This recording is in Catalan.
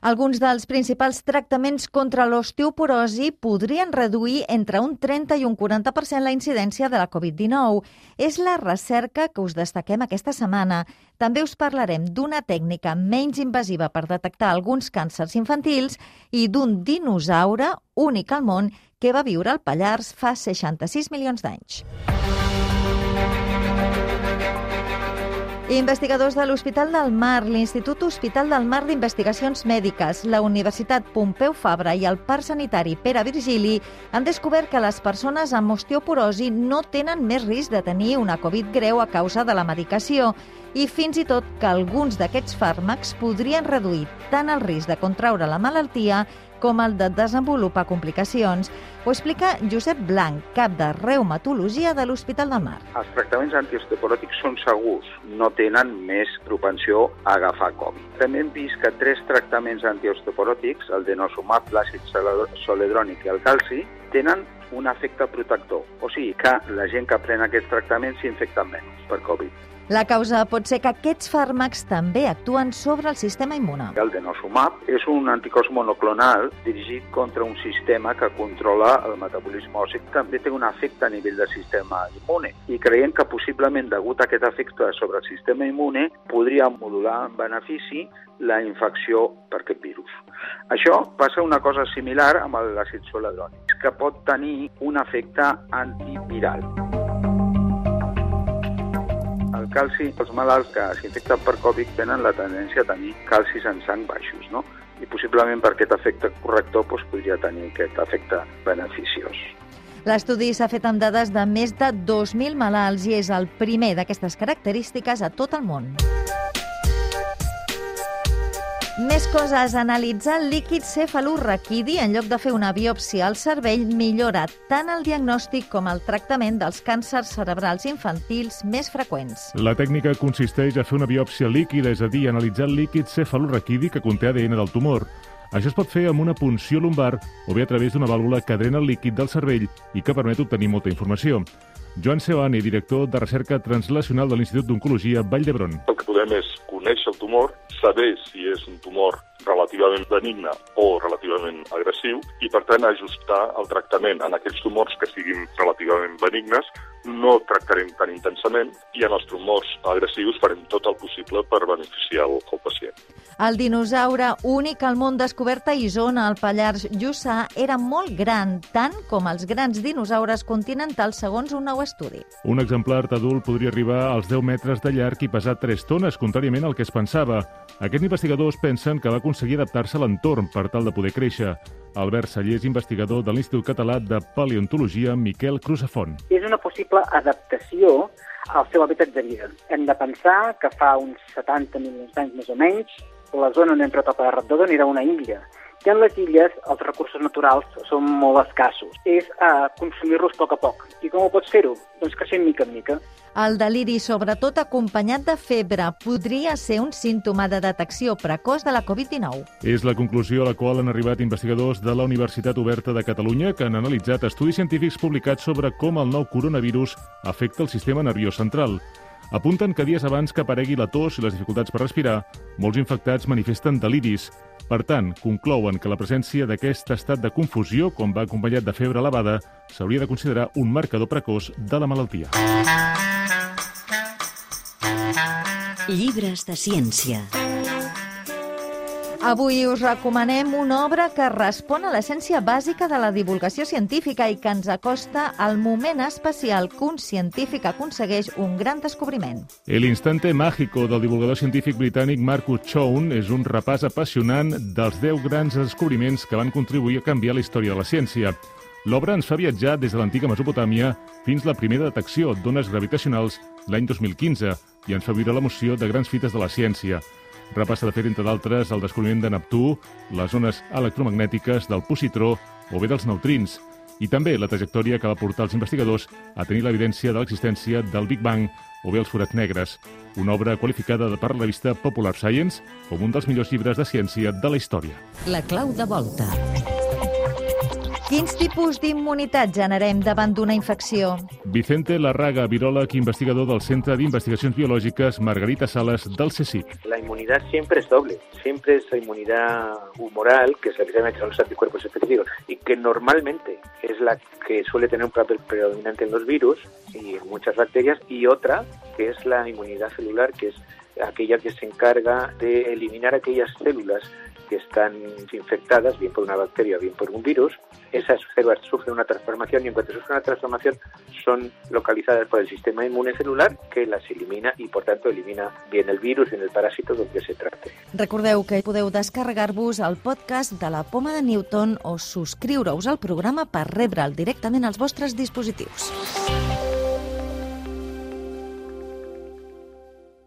Alguns dels principals tractaments contra l'osteoporosi podrien reduir entre un 30 i un 40% la incidència de la Covid-19. És la recerca que us destaquem aquesta setmana. També us parlarem d'una tècnica menys invasiva per detectar alguns càncers infantils i d'un dinosaure únic al món que va viure al Pallars fa 66 milions d'anys. Investigadors de l'Hospital del Mar, l'Institut Hospital del Mar d'Investigacions Mèdiques, la Universitat Pompeu Fabra i el Parc Sanitari Pere Virgili han descobert que les persones amb osteoporosi no tenen més risc de tenir una Covid greu a causa de la medicació i fins i tot que alguns d'aquests fàrmacs podrien reduir tant el risc de contraure la malaltia com el de desenvolupar complicacions. Ho explica Josep Blanc, cap de reumatologia de l'Hospital del Mar. Els tractaments antiosteporòtics són segurs, no tenen més propensió a agafar Covid. També hem vist que tres tractaments antiosteporòtics, el denosumab, l'àcid soledrònic i el calci, tenen un efecte protector. O sigui que la gent que pren aquests tractaments s'infecta menys per Covid. La causa pot ser que aquests fàrmacs també actuen sobre el sistema immune. El denosumab és un anticòs monoclonal dirigit contra un sistema que controla el metabolisme òssic. També té un efecte a nivell del sistema immune i creiem que possiblement degut a aquest efecte sobre el sistema immune podria modular en benefici la infecció per aquest virus. Això passa una cosa similar amb l'àcid soledrònic, que pot tenir un efecte antiviral calci, els malalts que s'infecten per Covid tenen la tendència a tenir calcis en sang baixos, no? I possiblement per aquest efecte corrector doncs, podria tenir aquest efecte beneficiós. L'estudi s'ha fet amb dades de més de 2.000 malalts i és el primer d'aquestes característiques a tot el món. Més coses. Analitzar el líquid cefalorraquidi en lloc de fer una biòpsia al cervell millora tant el diagnòstic com el tractament dels càncers cerebrals infantils més freqüents. La tècnica consisteix a fer una biòpsia líquida, és a dir, analitzar el líquid cefalorraquidi que conté ADN del tumor. Això es pot fer amb una punció lumbar o bé a través d'una vàlvula que drena el líquid del cervell i que permet obtenir molta informació. Joan Seoani, director de recerca translacional de l'Institut d'Oncologia Vall d'Hebron. El que podem és conèixer el tumor, saber si és un tumor relativament benigne o relativament agressiu i, per tant, ajustar el tractament en aquells tumors que siguin relativament benignes. No tractarem tan intensament i en els tumors agressius farem tot el possible per beneficiar el, el pacient. El dinosaure únic al món descobert a Isona, al Pallars Jussà, era molt gran, tant com els grans dinosaures continentals segons un nou estudi. Un exemplar adult podria arribar als 10 metres de llarg i pesar 3 tones, contràriament al que es pensava. Aquests investigadors pensen que va aconseguir adaptar-se a l'entorn per tal de poder créixer. Albert Sallés, investigador de l'Institut Català de Paleontologia, Miquel Cruzafont. És una possible adaptació al seu hàbitat de vida. Hem de pensar que fa uns 70 milions d'anys més o menys, la zona on hem trobat el Redondon era una illa. I en les illes els recursos naturals són molt escassos. És a consumir-los a poc a poc. I com ho pots fer-ho? Doncs creixent mica en mica. El deliri, sobretot acompanyat de febre, podria ser un símptoma de detecció precoç de la Covid-19. És la conclusió a la qual han arribat investigadors de la Universitat Oberta de Catalunya que han analitzat estudis científics publicats sobre com el nou coronavirus afecta el sistema nerviós central. Apunten que dies abans que aparegui la tos i les dificultats per respirar, molts infectats manifesten deliris. Per tant, conclouen que la presència d'aquest estat de confusió, com va acompanyat de febre elevada, s'hauria de considerar un marcador precoç de la malaltia. Llibres de ciència. Avui us recomanem una obra que respon a l'essència bàsica de la divulgació científica i que ens acosta al moment especial que un científic aconsegueix un gran descobriment. El instante mágico del divulgador científic britànic Marcus Chown és un repàs apassionant dels 10 grans descobriments que van contribuir a canviar la història de la ciència. L'obra ens fa viatjar des de l'antiga Mesopotàmia fins la primera detecció d'ones gravitacionals l'any 2015 i ens fa viure l'emoció de grans fites de la ciència. Repassa de fet, entre d'altres, el descobriment de Neptú, les zones electromagnètiques del positró o bé dels neutrins, i també la trajectòria que va portar els investigadors a tenir l'evidència de l'existència del Big Bang o bé els forats negres, una obra qualificada per la revista Popular Science com un dels millors llibres de ciència de la història. La clau de volta. Quins tipus d'immunitat generem davant d'una infecció? Vicente Larraga, viròleg investigador del Centre d'Investigacions Biològiques Margarita Salas del CSIC. La inmunidad siempre es doble. Siempre es la inmunidad humoral, que es la que se llama los anticuerpos específicos, y que normalmente es la que suele tener un papel predominante en los virus y en muchas bacterias, y otra que es la inmunidad celular, que es aquella que se encarga de eliminar aquellas células que están infectadas, bien por una bacteria, bien por un virus. Esas células sufren una transformación y en cuanto sufren una transformación son localizadas por el sistema inmune celular que las elimina y por tanto elimina bien el virus, bien el parásito del que se trate. Recordeu que podeu descarregar-vos el podcast de la Poma de Newton o subscriure-us al programa per rebre'l directament als vostres dispositius.